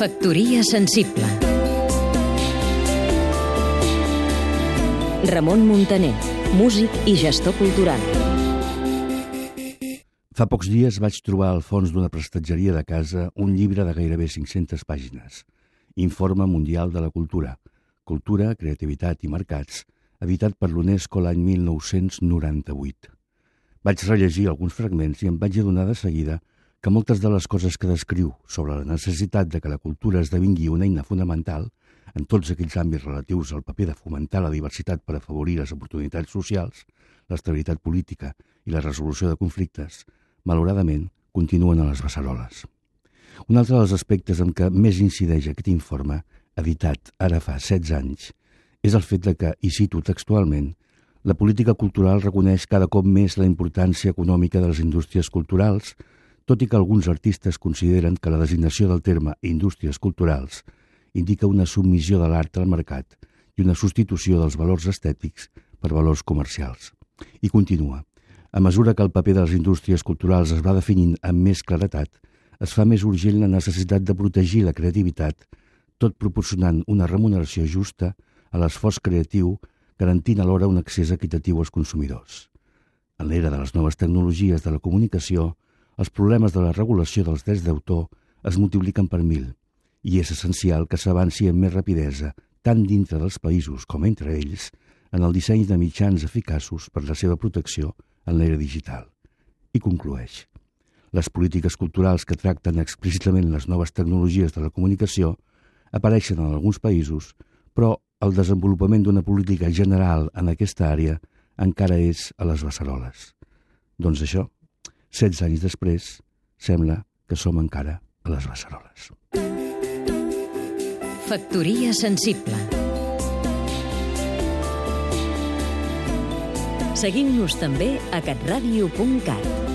Factoria sensible Ramon Muntaner, músic i gestor cultural. Fa pocs dies vaig trobar al fons d'una prestatgeria de casa un llibre de gairebé 500 pàgines. Informe Mundial de la Cultura. Cultura, Creativitat i Mercats, editat per l'UNESCO l'any 1998. Vaig rellegir alguns fragments i em vaig adonar de seguida que moltes de les coses que descriu sobre la necessitat de que la cultura esdevingui una eina fonamental en tots aquells àmbits relatius al paper de fomentar la diversitat per afavorir les oportunitats socials, l'estabilitat política i la resolució de conflictes, malauradament, continuen a les beceroles. Un altre dels aspectes en què més incideix aquest informe, editat ara fa 16 anys, és el fet de que, i cito textualment, la política cultural reconeix cada cop més la importància econòmica de les indústries culturals, tot i que alguns artistes consideren que la designació del terme indústries culturals indica una submissió de l'art al mercat i una substitució dels valors estètics per valors comercials. I continua. A mesura que el paper de les indústries culturals es va definint amb més claretat, es fa més urgent la necessitat de protegir la creativitat, tot proporcionant una remuneració justa a l'esforç creatiu, garantint alhora un accés equitatiu als consumidors. En l'era de les noves tecnologies de la comunicació, els problemes de la regulació dels drets d'autor es multipliquen per mil i és essencial que s'avanci amb més rapidesa, tant dintre dels països com entre ells, en el disseny de mitjans eficaços per la seva protecció en l'era digital. I conclueix. Les polítiques culturals que tracten explícitament les noves tecnologies de la comunicació apareixen en alguns països, però el desenvolupament d'una política general en aquesta àrea encara és a les beceroles. Doncs això, 16 anys després, sembla que som encara a les beceroles. Factoria sensible Seguim-nos també a catradio.cat